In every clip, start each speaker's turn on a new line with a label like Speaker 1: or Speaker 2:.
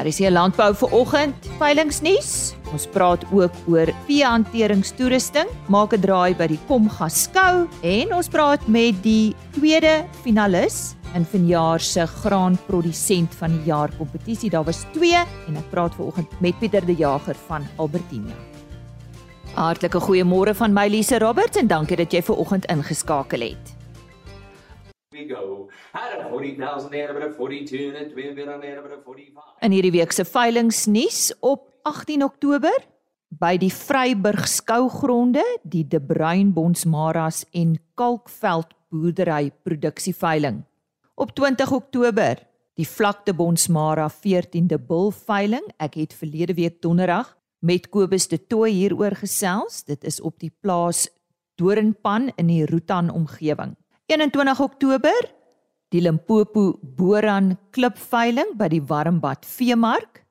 Speaker 1: Daar is hier landbou vir oggend, veilingsnuus. Ons praat ook oor veehanteringstoerusting, maak 'n draai by die Komga skou en ons praat met die tweede finalis in vanjaar se graanprodusent van die jaar kompetisie. Daar was 2 en ek praat ver oggend met Pieter de Jager van Albertina. Hartlike goeiemôre van my Lise Roberts en dankie dat jy ver oggend ingeskakel het we go. Had a 40,000 there, but a 42 and a 2 bit on there, but a 45. In hierdie week se veilingnuus op 18 Oktober by die Vryburg skougronde, die De Bruin Bonsmaras en Kalkveld boerdery produksieveiling. Op 20 Oktober die Vlakte Bonsmara 14de bulveiling. Ek het verlede week donderdag met Kobus de Tooi hieroor gesels. Dit is op die plaas Doringpan in die Rutan omgewing. 21 Oktober die Limpopo Boran klipveiling by die Warmbad Veemark.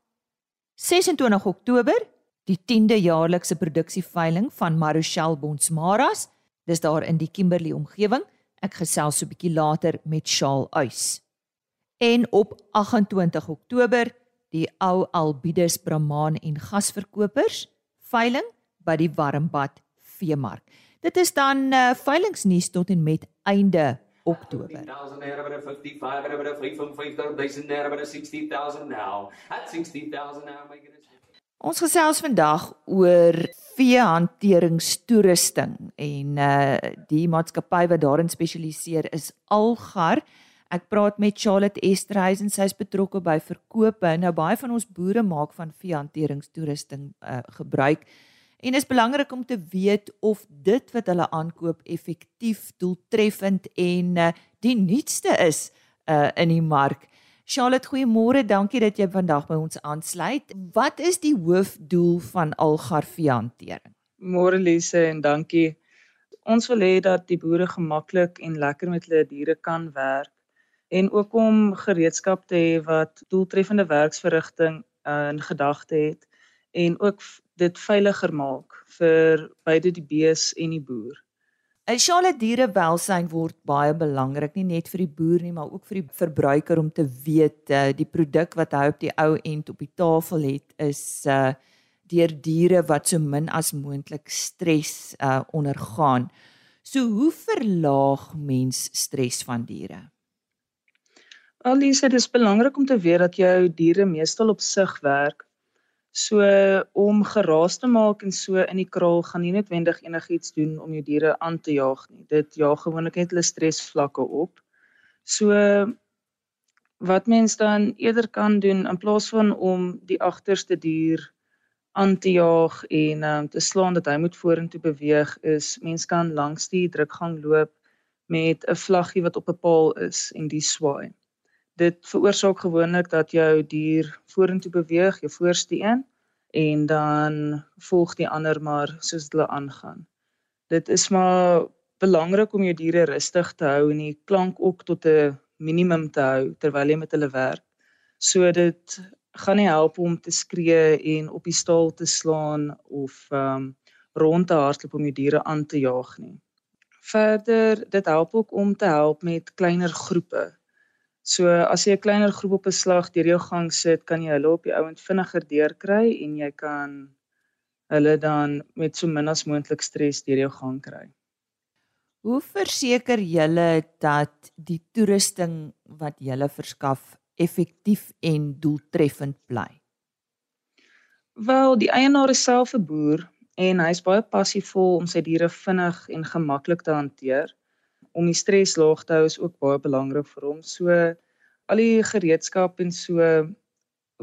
Speaker 1: 26 Oktober die 10de jaarlikse produksieveiling van Marochal Bonsmaras. Dis daar in die Kimberley omgewing. Ek gesels so 'n bietjie later met Shaal Uys. En op 28 Oktober die ou Albides Brahman en gasverkopers veiling by die Warmbad Veemark. Dit is dan uh, veilingsnuus tot en met einde Oktober. Ons gesels vandag oor veehanteringstoerusting en uh die maatskappy wat daarin spesialiseer is Algar. Ek praat met Charlotte Esterhuizen, sy is betrokke by verkope. Nou baie van ons boere maak van veehanteringstoerusting uh gebruik. En is belangrik om te weet of dit wat hulle aankoop effektief, doeltreffend en uh, die nuutste is uh, in die mark. Charlotte, goeiemôre. Dankie dat jy vandag by ons aansluit. Wat is die hoofdoel van Algarvie hantering?
Speaker 2: Môre Lise en dankie. Ons wil hê dat die boere gemaklik en lekker met hulle diere kan werk en ook om gereedskap te hê wat doeltreffende werksverrigting uh, in gedagte het en ook dit veiliger maak vir beide die bees en die boer.
Speaker 1: Esale dierewelsyn word baie belangrik nie net vir die boer nie, maar ook vir die verbruiker om te weet uh, die produk wat hy op die ou end op die tafel het is uh deur diere wat so min as moontlik stres uh ondergaan. So hoe verlaag mens stres van diere?
Speaker 2: Alisa, dit is belangrik om te weet dat jou diere meestal op sig werk So om geraas te maak en so in die kraal gaan nie noodwendig enigiets doen om jou diere aan te jaag nie. Dit jaag gewoonlik net hulle stresvlakke op. So wat mens dan eerder kan doen in plaas van om die agterste dier aan te jaag en um, te slaan dat hy moet vorentoe beweeg is mens kan langs die drukgang loop met 'n vlaggie wat op 'n paal is en die swaai dit veroorsaak gewoonlik dat jou dier vorentoe beweeg, jou voorste een en dan volg die ander maar soos hulle aangaan. Dit is maar belangrik om jou diere rustig te hou en die klank ook tot 'n minimum te hou terwyl jy met hulle werk. So dit gaan nie help om te skree en op die staal te slaan of ehm um, rond te hardloop om jou diere aan te jaag nie. Verder, dit help ook om te help met kleiner groepe So as jy 'n kleiner groep op 'n slag deur jou gang sit, kan jy hulle op die ouend vinniger deurkry en jy kan hulle dan met so min as moontlik stres deur jou gang kry.
Speaker 1: Hoe verseker julle dat die toerusting wat julle verskaf effektief en doeltreffend bly?
Speaker 2: Wel, die eienaar is self 'n boer en hy's baie passievol om sy diere vinnig en gemaklik te hanteer om die stres laag te hou is ook baie belangrik vir hom. So al die gereedskap en so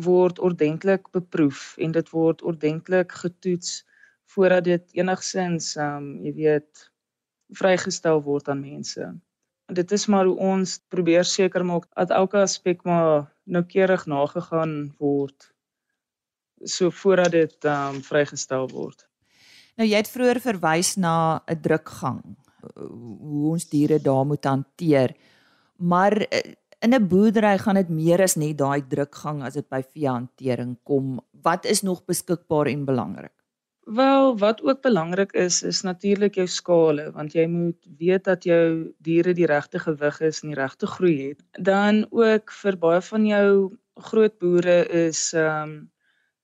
Speaker 2: word ordentlik beproef en dit word ordentlik getoets voordat dit enigsins um jy weet vrygestel word aan mense. Dit is maar hoe ons probeer seker maak dat elke aspek maar noukeurig nagegaan word so voordat dit um vrygestel word.
Speaker 1: Nou jy het vroeër verwys na 'n drukgang hoe ons diere daar moet hanteer. Maar eh, in 'n boerdery gaan dit meer as net daai drukgang as dit by veehantering kom. Wat is nog beskikbaar en belangrik?
Speaker 2: Wel, wat ook belangrik is, is natuurlik jou skale, want jy moet weet dat jou diere die regte gewig is en die regte groei het. Dan ook vir baie van jou groot boere is ehm um,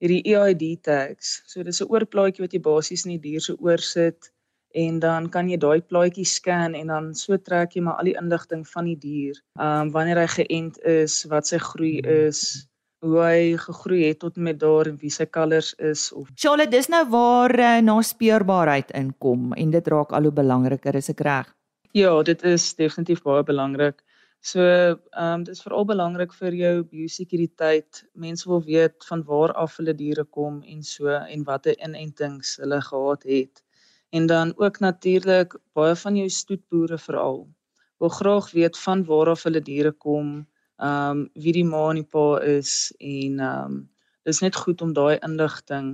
Speaker 2: hierdie EID tags. So dis 'n oorplaatjie wat jy basies in die dier se oor sit en dan kan jy daai plaatjie scan en dan so trek jy maar al die inligting van die dier. Ehm um, wanneer hy geënt is, wat sy groei is, hoe hy gegroei het tot met daar en wie sy kalvers is of
Speaker 1: Charlotte, dis nou waar uh, naspeurbaarheid inkom en dit raak al hoe belangriker, is ek reg?
Speaker 2: Ja, dit is definitief baie belangrik. So, ehm um, dit is veral belangrik vir jou biosekuriteit. Mense wil weet van waar af hulle diere kom en so en watter inentings hulle gehad het. En dan ook natuurlik baie van jou stoetboere veral wil graag weet van waar af hulle diere kom, ehm um, wie die ma en die pa is en ehm um, dis net goed om daai inligting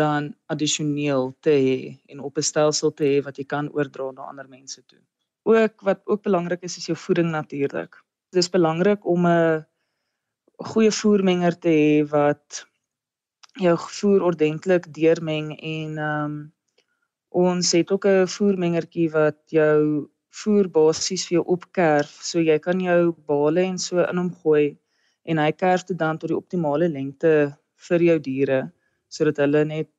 Speaker 2: dan addisioneel te hê en op 'n stelsel te hê wat jy kan oordra na ander mense toe. Ook wat ook belangrik is is jou voeding natuurlik. Dit is belangrik om 'n goeie voermenger te hê wat jou voer ordentlik deurmeng en ehm um, Ons het ook 'n voermengertjie wat jou voer basies vir jou opkerf, so jy kan jou bale en so in hom gooi en hy kerf dit dan tot die optimale lengte vir jou diere sodat hulle net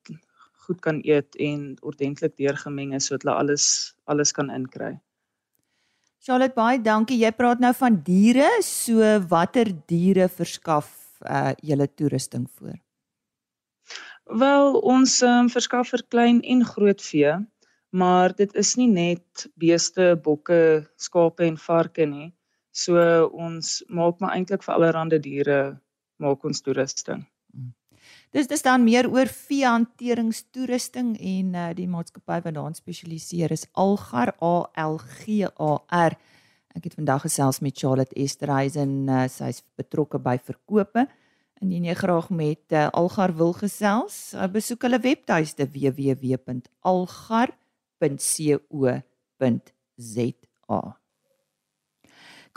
Speaker 2: goed kan eet en ordentlik deurgemeng is sodat hulle alles alles kan inkry.
Speaker 1: Charlotte baie dankie. Jy praat nou van diere, so watter diere verskaf uh julle toerusting voor?
Speaker 2: Wel, ons um, verskaf vir klein en groot vee, maar dit is nie net beeste, bokke, skape en varke nie. So ons maak maar eintlik vir allerlei diere maak ons toerusting.
Speaker 1: Dis dis dan meer oor veehanteringstoerusting en uh, die maatskappy wat daarin spesialiseer is Algar A L G A R. Ek het vandag gesels met Charlotte Esterhuizen, uh, sy's betrokke by verkope. Indien jy graag met uh, Algar wil gesels, uh, besoek hulle webtuiste www.algar.co.za.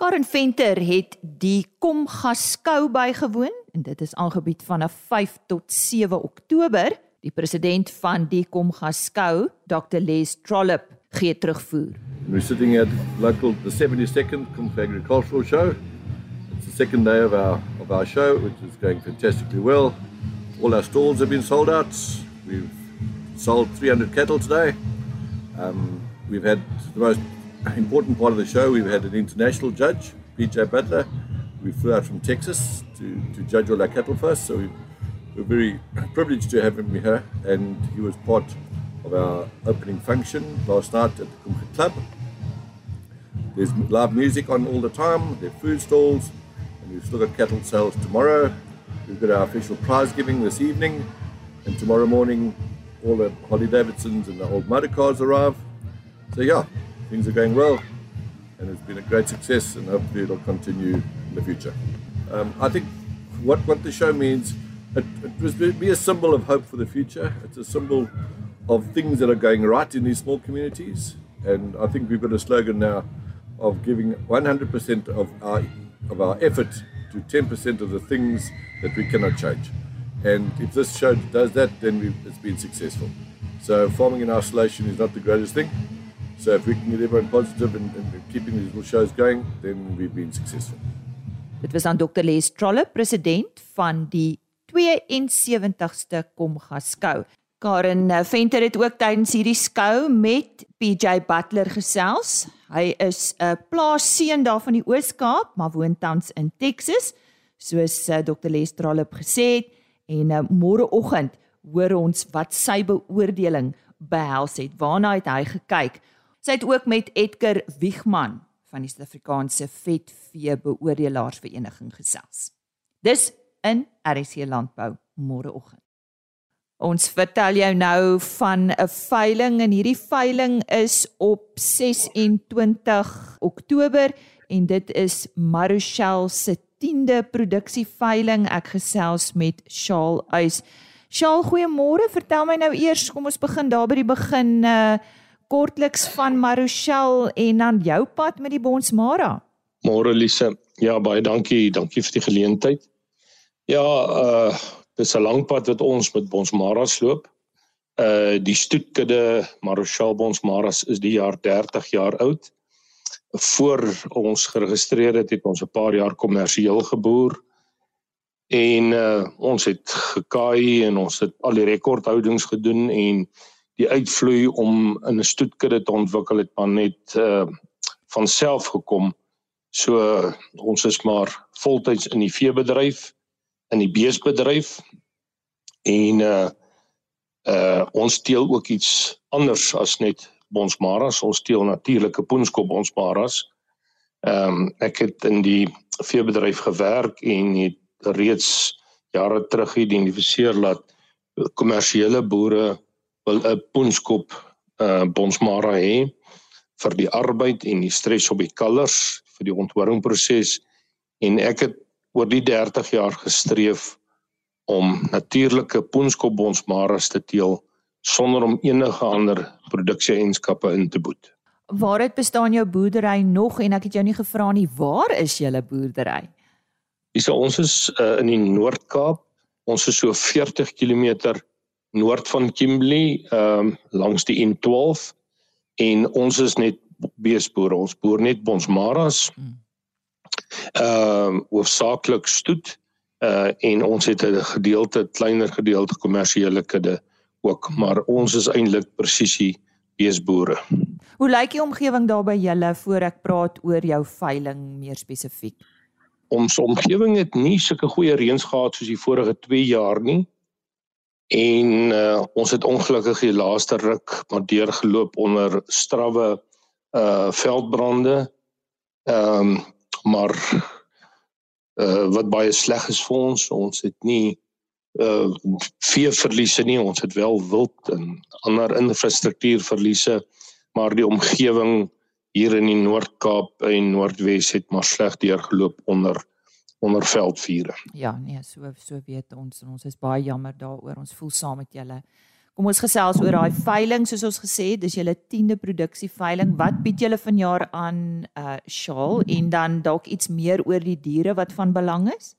Speaker 1: Karen Venter het die Komgas skou bygewoon en dit is aangebied van 5 tot 7 Oktober. Die president van die Komgas skou, Dr Les Trollop, gee terugvoer.
Speaker 3: We're sitting at local the 72nd Komgas Agricultural Show. It's the second day of our of our show, which is going fantastically well. All our stalls have been sold out. We've sold 300 cattle today. Um, we've had the most important part of the show. We've had an international judge, PJ Butler. We flew out from Texas to, to judge all our cattle for us. So we, we're very privileged to have him here, and he was part of our opening function last night at the Club. There's live music on all the time. There are food stalls. We've still got cattle sales tomorrow. We've got our official prize giving this evening. And tomorrow morning, all the Holly Davidsons and the old motor cars arrive. So, yeah, things are going well. And it's been a great success, and hopefully, it'll continue in the future. Um, I think what, what the show means, it, it was be a symbol of hope for the future. It's a symbol of things that are going right in these small communities. And I think we've got a slogan now of giving 100% of our of our effort to 10% of the things that we cannot change. And if this show does that, then it's been successful. So farming in isolation is not the greatest thing. So if we can get everyone positive and, and keeping these little shows going, then we've been successful.
Speaker 1: Dit was aan Dr. Les Trolle, president van die 72ste Komgas skou. Karen eh, Venter het ook tydens hierdie skou met PJ Butler gesels. Hy is 'n plaasseun daar van die Oos-Kaap, maar woon tans in Texas, soos eh, Dr. Lestralop gesê het en môreoggend hoor ons wat sy beoordeling behels het. Waarna het hy gekyk? Sy het ook met Edgar Wiegman van die Suid-Afrikaanse Vetvee Beoordelaars gesels. Dis in RC Landbou môreoggend. Ons vertel jou nou van 'n veiling en hierdie veiling is op 26 Oktober en dit is Marochelle se 10de produksieveiling. Ek gesels met Shaal Uys. Shaal, goeiemôre. Vertel my nou eers, kom ons begin daar by die begin uh kortliks van Marochelle en dan jou pad met die Bonsmara.
Speaker 4: Môre Lise. Ja, baie dankie. Dankie vir die geleentheid. Ja, uh Dis 'n lang pad wat ons met Bonsmaras loop. Uh die stoetkudde Marochal Bonsmaras is die jaar 30 jaar oud. Voor ons geregistreer het, het ons 'n paar jaar kommersieel geboer. En uh ons het gekaai en ons het al die rekordhoudings gedoen en die uitvloei om in 'n stoetkudde te ontwikkel het maar net uh van self gekom. So ons is maar voltyds in die veebedryf, in die beesbedryf en uh uh ons steel ook iets anders as net bonsmaras. Ons steel natuurlike poenskop bonsmaras. Ehm um, ek het in die veebedryf gewerk en het reeds jare terug geïdentifiseer dat kommersiële boere wil 'n poenskop uh bonsmara hê vir die arbeid en die stres op die kalvers vir die onthoringproses en ek het oor die 30 jaar gestreef om natuurlike poenskop bonsmaras te teel sonder om enige ander produksie-eienskappe in te boet.
Speaker 1: Waar het bestaan jou boerdery nog en ek het jou nie gevra nie waar is julle boerdery?
Speaker 4: Dis so, ons is uh, in die Noord-Kaap. Ons is so 40 km noord van Kimberley, ehm um, langs die N12 en ons is net beesboere. Ons boer net bonsmaras. Hmm. Ehm um, hoofsaaklik stoet uh en ons het 'n gedeelte kleiner gedeelte kommersiële kudde ook, maar ons is eintlik presisie beesboere.
Speaker 1: Hoe lyk die omgewing daar by julle voor ek praat oor jou veiling meer spesifiek?
Speaker 4: Ons omgewing het nie sulke goeie reëns gehad soos die vorige 2 jaar nie. En uh, ons het ongelukkig die laaste ruk maar deurgeloop onder strawwe uh veldbrande. Ehm um, maar uh wat baie sleg is vir ons. Ons het nie uh veeverliese nie. Ons het wel wild en ander infrastruktuurverliese, maar die omgewing hier in die Noord-Kaap en Noordwes het maar sleg deurgeloop onder onder veldvure.
Speaker 1: Ja, nee, so so weet ons en ons is baie jammer daaroor. Ons voel saam met julle. Kom ons gesels oor daai veiling soos ons gesê het, dis julle 10de produksie veiling. Wat bied julle vanjaar aan uh Shaal en dan dalk iets meer oor die diere wat van belang is?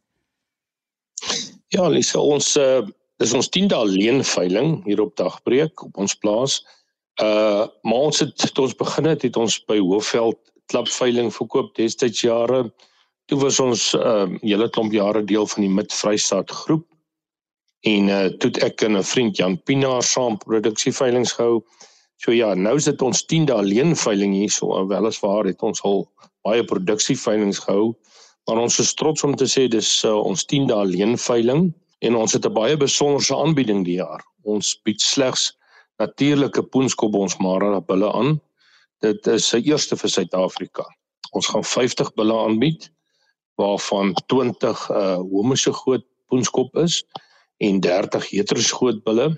Speaker 4: Ja, Lisa, ons uh dis ons 10de alleen veiling hier op Dagbreek op ons plaas. Uh maar ons het toe ons begin het, het ons by Hoofveld klapveiling verkoop destyds jare. Toe was ons uh hele klomp jare deel van die Mid-Vrystaat groep en uh toe ek en 'n vriend Jan Pinaar saam produksie veilinge gehou. So ja, nou is dit ons 10de alleen veiling hierso. Weliswaar het ons al baie produksie veilinge gehou, maar ons is trots om te sê dis uh, ons 10de alleen veiling en ons het 'n baie besonderse aanbieding die jaar. Ons bied slegs natuurlike poenskop ons mara bulle aan. Dit is se eerste vir Suid-Afrika. Ons gaan 50 bulle aanbied waarvan 20 uh homosegoot poenskop is en 30 heteroskootbulle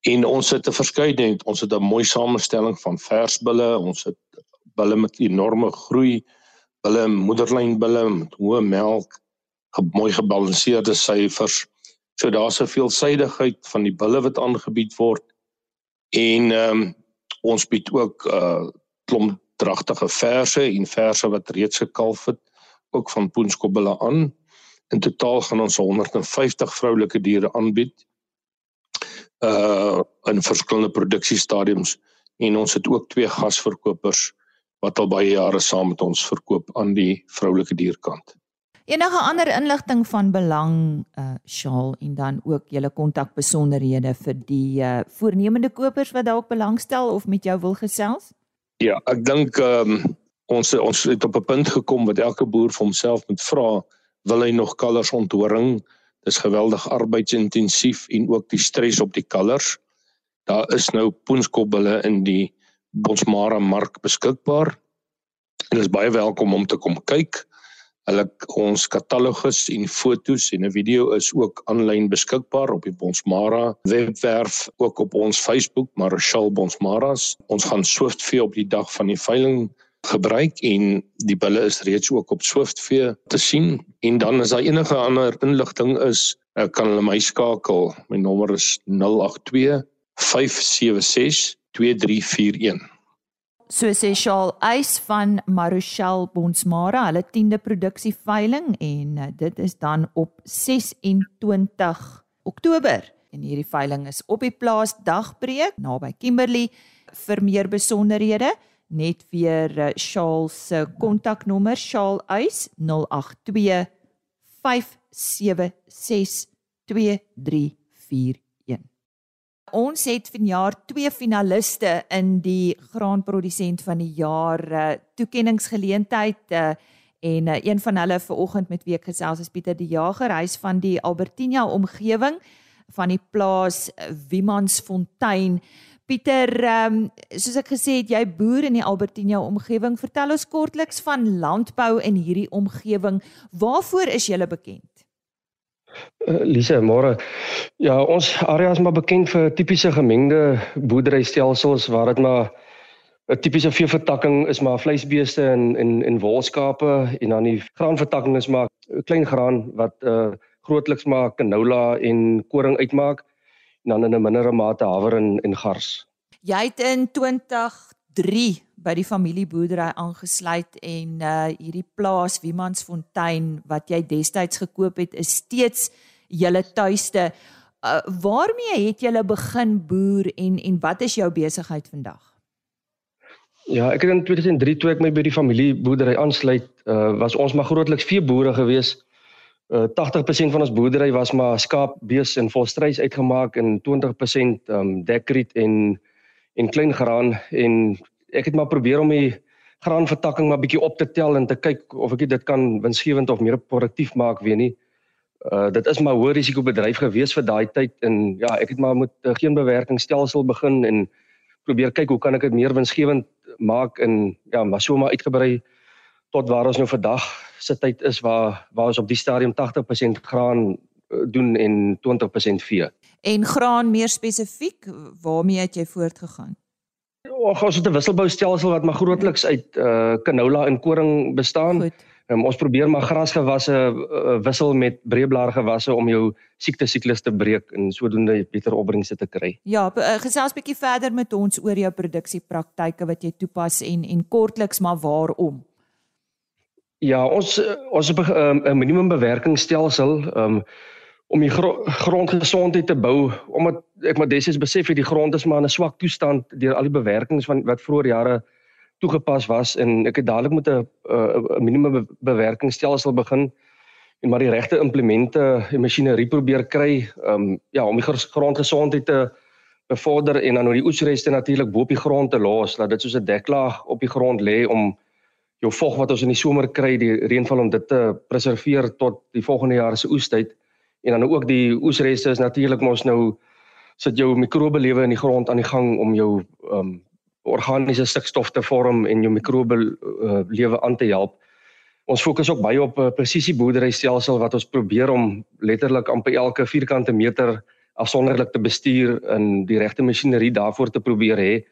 Speaker 4: en ons het 'n verskeidenheid ons het 'n mooi samestelling van versbulle. Ons het bulle met enorme groei bulle moederlynbulle met hoë melk mooi gebalanseerde syfers. So daar's 'n veelsidigheid van die bulle wat aangebied word. En um, ons bied ook 'n uh, klomp dragtige verse en verse wat reeds gekalf het ook van poenskopbulle aan In totaal gaan ons 150 vroulike diere aanbied uh in verskillende produksiestadiums en ons het ook twee gasverkopers wat al baie jare saam met ons verkoop aan die vroulike dierkant.
Speaker 1: Enige ander inligting van belang uh Shaal en dan ook julle kontakbesonderhede vir die uh voornemende kopers wat dalk belangstel of met jou wil gesels?
Speaker 4: Ja, ek dink um ons ons het op 'n punt gekom wat elke boer vir homself moet vra wil hy nog kalvers onthoring. Dis geweldig arbeidsintensief en ook die stres op die kalvers. Daar is nou poenskopbulle in die Bonsmara mark beskikbaar. En is baie welkom om te kom kyk. Hulle ons katalogus en fotos en 'n video is ook aanlyn beskikbaar op die Bonsmara webwerf, ook op ons Facebook, Marshall Bonsmaras. Ons gaan Swiftvee op die dag van die veiling gebruik en die bulle is reeds ook op Swiftvee te sien en dan as daar enige ander inligting is kan hulle my skakel my nommer is 082 576 2341
Speaker 1: So sê Shaal Eis van Marochelle Bonsmara, hulle 10de produksie veiling en eh, dit is dan op 26 Oktober. En hierdie veiling is op die plaas Dagbreek naby Kimberley. Vir meer besonderhede net weer eh, Shaal se kontaknommer Shaal Uys 082 5 Ons het vanjaar twee finaliste in die graanprodusent van die jaar uh, toekenningsgeleentheid uh, en uh, een van hulle vanoggend met week gesels is Pieter die Jager huis van die Albertina omgewing van die plaas Wiemansfontein. Pieter, um, soos ek gesê het, jy boer in die Albertina omgewing. Vertel ons kortliks van landbou in hierdie omgewing. Waarvoor is jy bekend?
Speaker 5: Uh, Lise, môre. Ja, ons area is maar bekend vir tipiese gemengde boerderystelsels waar dit maar 'n tipiese veevertakking is maar vleisbeeste en en en wolskape en dan die graanvertakking is maar klein graan wat uh grootliks maar canola en koring uitmaak en dan in 'n mindere mate haver en en gars.
Speaker 1: Jy het in 2003 by die familieboerdery aangesluit en uh hierdie plaas Wiemansfontein wat jy destyds gekoop het is steeds julle tuiste. Uh waarmee het julle begin boer en en wat is jou besigheid vandag?
Speaker 5: Ja, ek het in 2003 toe ek my by die familieboerdery aansluit, uh was ons maar grootliks veeboere gewees. Uh 80% van ons boerdery was maar skaap, bees en volstruis uitgemaak en 20% um dekriet en en klein graan en ek het maar probeer om die graanvertakking maar bietjie op te tel en te kyk of ek dit kan winsgewend of meer produktief maak, weet nie. Uh dit is maar hoë risiko bedryf gewees vir daai tyd en ja, ek het maar met uh, geen bewerkingstelsel begin en probeer kyk hoe kan ek dit meer winsgewend maak en ja, maar so maar uitgebrei tot waar ons nou vandag se tyd is waar waar ons op die stadium 80% graan eh, doen en 20% vee.
Speaker 1: En graan meer spesifiek, waarmee het jy voortgegaan?
Speaker 5: Och, ons het 'n wisselboustelsel wat maar grootliks uit uh canola en koring bestaan. Goed. Um, ons probeer maar grasgewasse uh, wissel met breëblaargewasse om jou siekte siklus te breek en sodoende beter opbrengste te kry.
Speaker 1: Ja, uh, gesels bietjie verder met ons oor jou produksiepraktyke wat jy toepas en en kortliks maar waarom.
Speaker 5: Ja, ons ons het 'n um, minimum bewerkingstelsel um, om die gro grondgesondheid te bou omdat ek maar destyds besef het die grond is maar in 'n swak toestand deur al die bewerkings van wat vroeër jare toegepas was en ek het dadelik met 'n uh, minimum bewerkingstelsel begin en maar die regte implemente en masjinerie probeer kry um, ja om die grondgesondheid te bevorder en dan nou die oesreste natuurlik bo op die grond te los dat dit soos 'n deklaag op die grond lê om jou vog wat ons in die somer kry die reënval om dit te preserveer tot die volgende jaar se oestyd en dan ook die oesreste is natuurlik mos nou sit jou mikrobelewe in die grond aan die gang om jou um, organiese stikstof te vorm en jou mikrobe uh, lewe aan te help. Ons fokus ook baie op 'n uh, presisie boerderystelsel wat ons probeer om letterlik amper elke vierkante meter afsonderlik te bestuur en die regte masjinerie daarvoor te probeer hê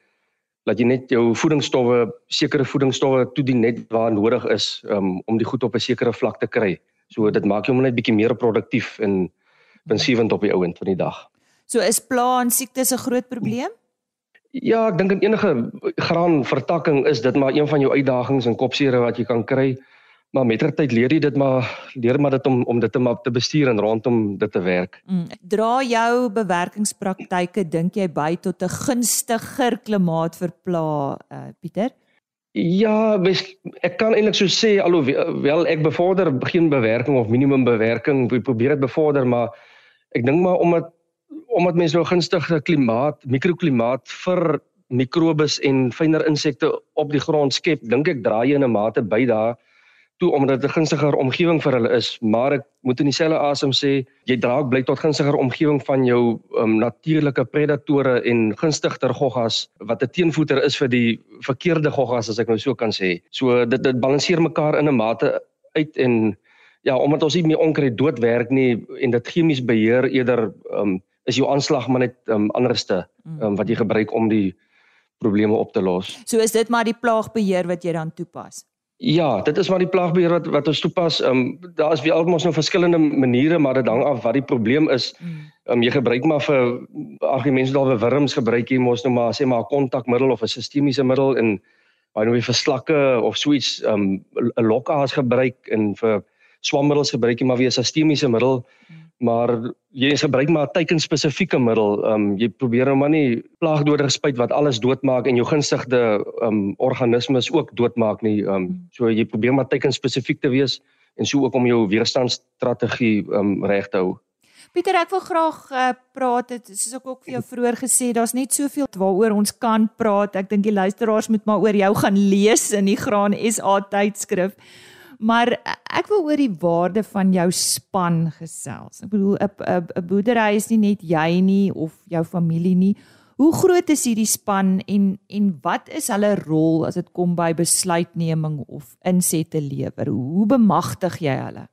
Speaker 5: dat jy net jou voedingsstowwe, sekere voedingsstowwe toedien net waar nodig is um, om die goed op 'n sekere vlak te kry. So dit maak jou net bietjie meer produktief en winsgewend op die ouend van die dag.
Speaker 1: So is pla en siektes 'n groot probleem?
Speaker 5: Ja, ek dink in enige graanvertakking is dit maar een van jou uitdagings en kopseere wat jy kan kry. Maar mettertyd leer jy dit maar leer maar dit om om dit te maar te bestuur en rondom dit te werk.
Speaker 1: Mm, dra jou bewerkingspraktyke dink jy by tot 'n gunstiger klimaat vir pla, uh, Pieter?
Speaker 5: Ja, bes, ek kan eintlik so sê alhoewel ek bevorder geen bewerking of minimum bewerking probeer dit bevorder, maar ek dink maar omdat omdat mense nou gunstige klimaat, mikroklimaat vir mikrobes en fynere insekte op die grond skep, dink ek draai in 'n mate by daar toe omdat dit 'n gunstiger omgewing vir hulle is, maar ek moet in dieselfde asem sê, jy dra ook bly tot gunstiger omgewing van jou um, natuurlike predatore en gunstigter goggas wat 'n teenvoeter is vir die verkeerde goggas as ek nou so kan sê. So dit dit balanseer mekaar in 'n mate uit en ja, omdat ons nie meer onkruid doodwerk nie en dit chemies beheer eerder um, is jou aanslag maar net um, anderste um, wat jy gebruik om die probleme op te los.
Speaker 1: So is dit maar die plaagbeheer wat jy dan toepas.
Speaker 5: Ja, dit is maar die plaagbeheer wat wat ons toepas. Ehm um, daar is weer almos nou verskillende maniere maar dit hang af wat die probleem is. Ehm um, jy gebruik maar vir ag die mense dalk vir wurms gebruik jy mos nou maar sê maar 'n kontakmiddel of 'n sistemiese middel en baie nou vir slakke of so iets ehm um, 'n lokaas gebruik en vir swammiddels gebruik jy maar weer 'n sistemiese middel. Mm maar jy gebruik maar 'n teikenspesifieke middel. Ehm um, jy probeer nou maar nie plaagdoders spuit wat alles doodmaak en jou gunstigde ehm um, organismes ook doodmaak nie. Ehm um, so jy probeer maar teikenspesifiek te wees en so ook om jou weerstandsstrategie um, reg te hou.
Speaker 1: Pieter, ek wil graag uh, praat het soos ek ook vir jou vroeër gesê, daar's net soveel waaroor ons kan praat. Ek dink die luisteraars moet maar oor jou gaan lees in die Graan SA tydskrif. Maar ek wil oor die waarde van jou span gesels. Ek bedoel 'n 'n boerdery is nie net jy nie of jou familie nie. Hoe groot is hierdie span en en wat is hulle rol as dit kom by besluitneming of insette lewer? Hoe bemagtig jy hulle?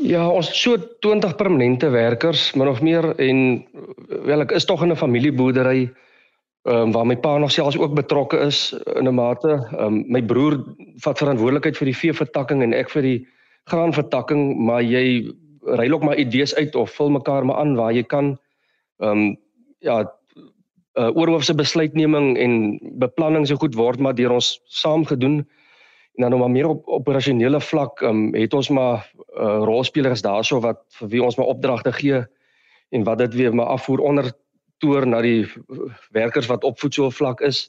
Speaker 5: Ja, ons so 20 permanente werkers, min of meer en wel ek is tog in 'n familieboerdery ehm um, waar my pa nog selfs ook betrokke is in 'n mate. Ehm um, my broer vat verantwoordelikheid vir die veevertakking en ek vir die graanvertakking, maar jy ruil ook maar idees uit of vul mekaar maar aan waar jy kan. Ehm um, ja, uh, oorhoofse besluitneming en beplanning so goed word maar deur ons saam gedoen en dan nog maar meer op operasionele vlak um, het ons maar uh, rolspelers daarso wat vir wie ons maar opdragte gee en wat dit weer maar afvoer onder toer na die werkers wat op voedsel vlak is.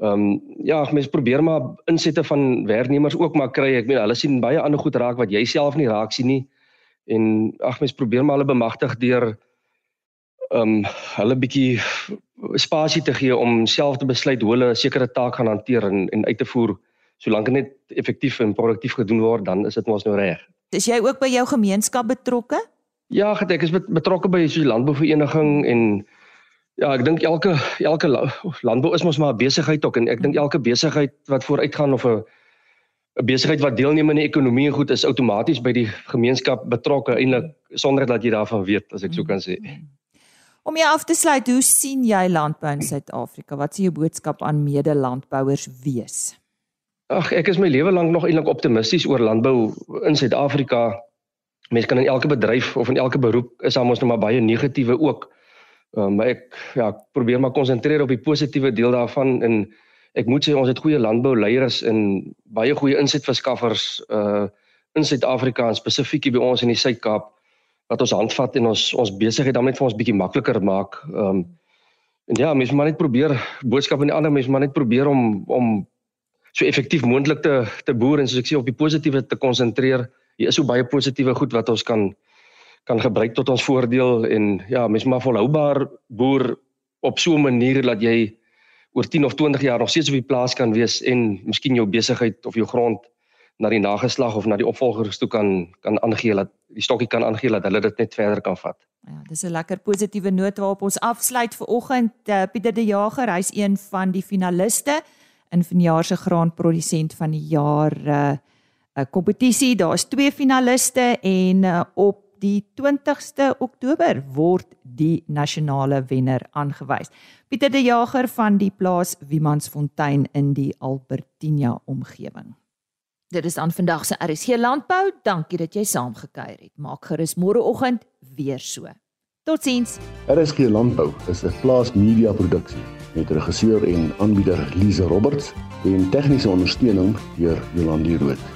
Speaker 5: Ehm um, ja, mense probeer maar insette van werknemers ook maar kry. Ek meen hulle sien baie ander goed raak wat jy self nie raak sien nie. En ag mense probeer maar hulle bemagtig deur ehm um, hulle bietjie spasie te gee om self te besluit hoe hulle 'n sekere taak gaan hanteer en en uit te voer. Solank dit net effektief en produktief gedoen word, dan is dit mos nou reg.
Speaker 1: Is jy ook by jou gemeenskap betrokke?
Speaker 5: Ja, ek is betrokke by so 'n landbouvereniging en ja, ek dink elke elke landbou is mos maar 'n besigheid ook en ek dink elke besigheid wat vooruitgaan of 'n 'n besigheid wat deelneem in die ekonomie en goed is outomaties by die gemeenskap betrokke eintlik sonder dat jy daarvan weet as ek so kan sê. Mm.
Speaker 1: Om jy af te sluit, hoe sien jy landbou in Suid-Afrika? Wat is jou boodskap aan mede-landbouers wees?
Speaker 5: Ag, ek is my lewe lank nog eintlik optimisties oor landbou in Suid-Afrika. Mense kan in elke bedryf of in elke beroep is daar mos nog maar baie negatiewe ook. Um, maar ek ja, ek probeer maar konsentreer op die positiewe deel daarvan en ek moet sê ons het goeie landbouleiers en baie goeie insetverskaffers uh in Suid-Afrika en spesifiek by ons in die Suid-Kaap wat ons handvat en ons ons besigheid dan net vir ons bietjie makliker maak. Ehm um, en ja, mense moet net probeer boodskappe aan die ander mense moet net probeer om om so effektief moontlik te te boer en soos ek sê op die positiewe te konsentreer. Hier is so baie positiewe goed wat ons kan kan gebruik tot ons voordeel en ja, mense moet volhoubaar boer op so 'n manier dat jy oor 10 of 20 jaar nog steeds op die plaas kan wees en miskien jou besigheid of jou grond na die nageslag of na die opvolgers toe kan kan aangee dat die stokkie kan aangee dat hulle dit net verder kan vat.
Speaker 1: Ja, dis 'n lekker positiewe noot waarop ons afsluit vir oggend. Uh, Pieter De Jager, hy's een van die finaliste in vanjaar se graanprodusent van die jaar uh, kompetisie. Daar's twee finaliste en uh, op die 20ste Oktober word die nasionale wenner aangewys. Pieter De Jager van die plaas Wiemansfontein in die Albertina omgewing. Dit is aan vandag se RSC Landbou. Dankie dat jy saamgekuier het. Maak gerus môreoggend weer so. Totsiens.
Speaker 6: RSC Landbou is 'n plaas media produksie met regisseur en aanbieder Lize Roberts en tegniese ondersteuning deur Jolande Rooi.